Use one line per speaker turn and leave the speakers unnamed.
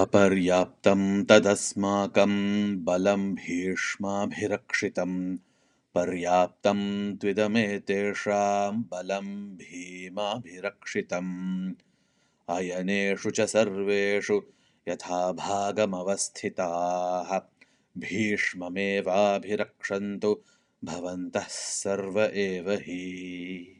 अपर्याप्तं तदस्माकं बलं भीष्माभिरक्षितं पर्याप्तं त्विदमेतेषां बलं भीमाभिरक्षितम्। अयनेषु च सर्वेषु यथाभागमवस्थिताः। भीष्ममेवाभिरक्षन्तु भवन्तः सर्व एव हि।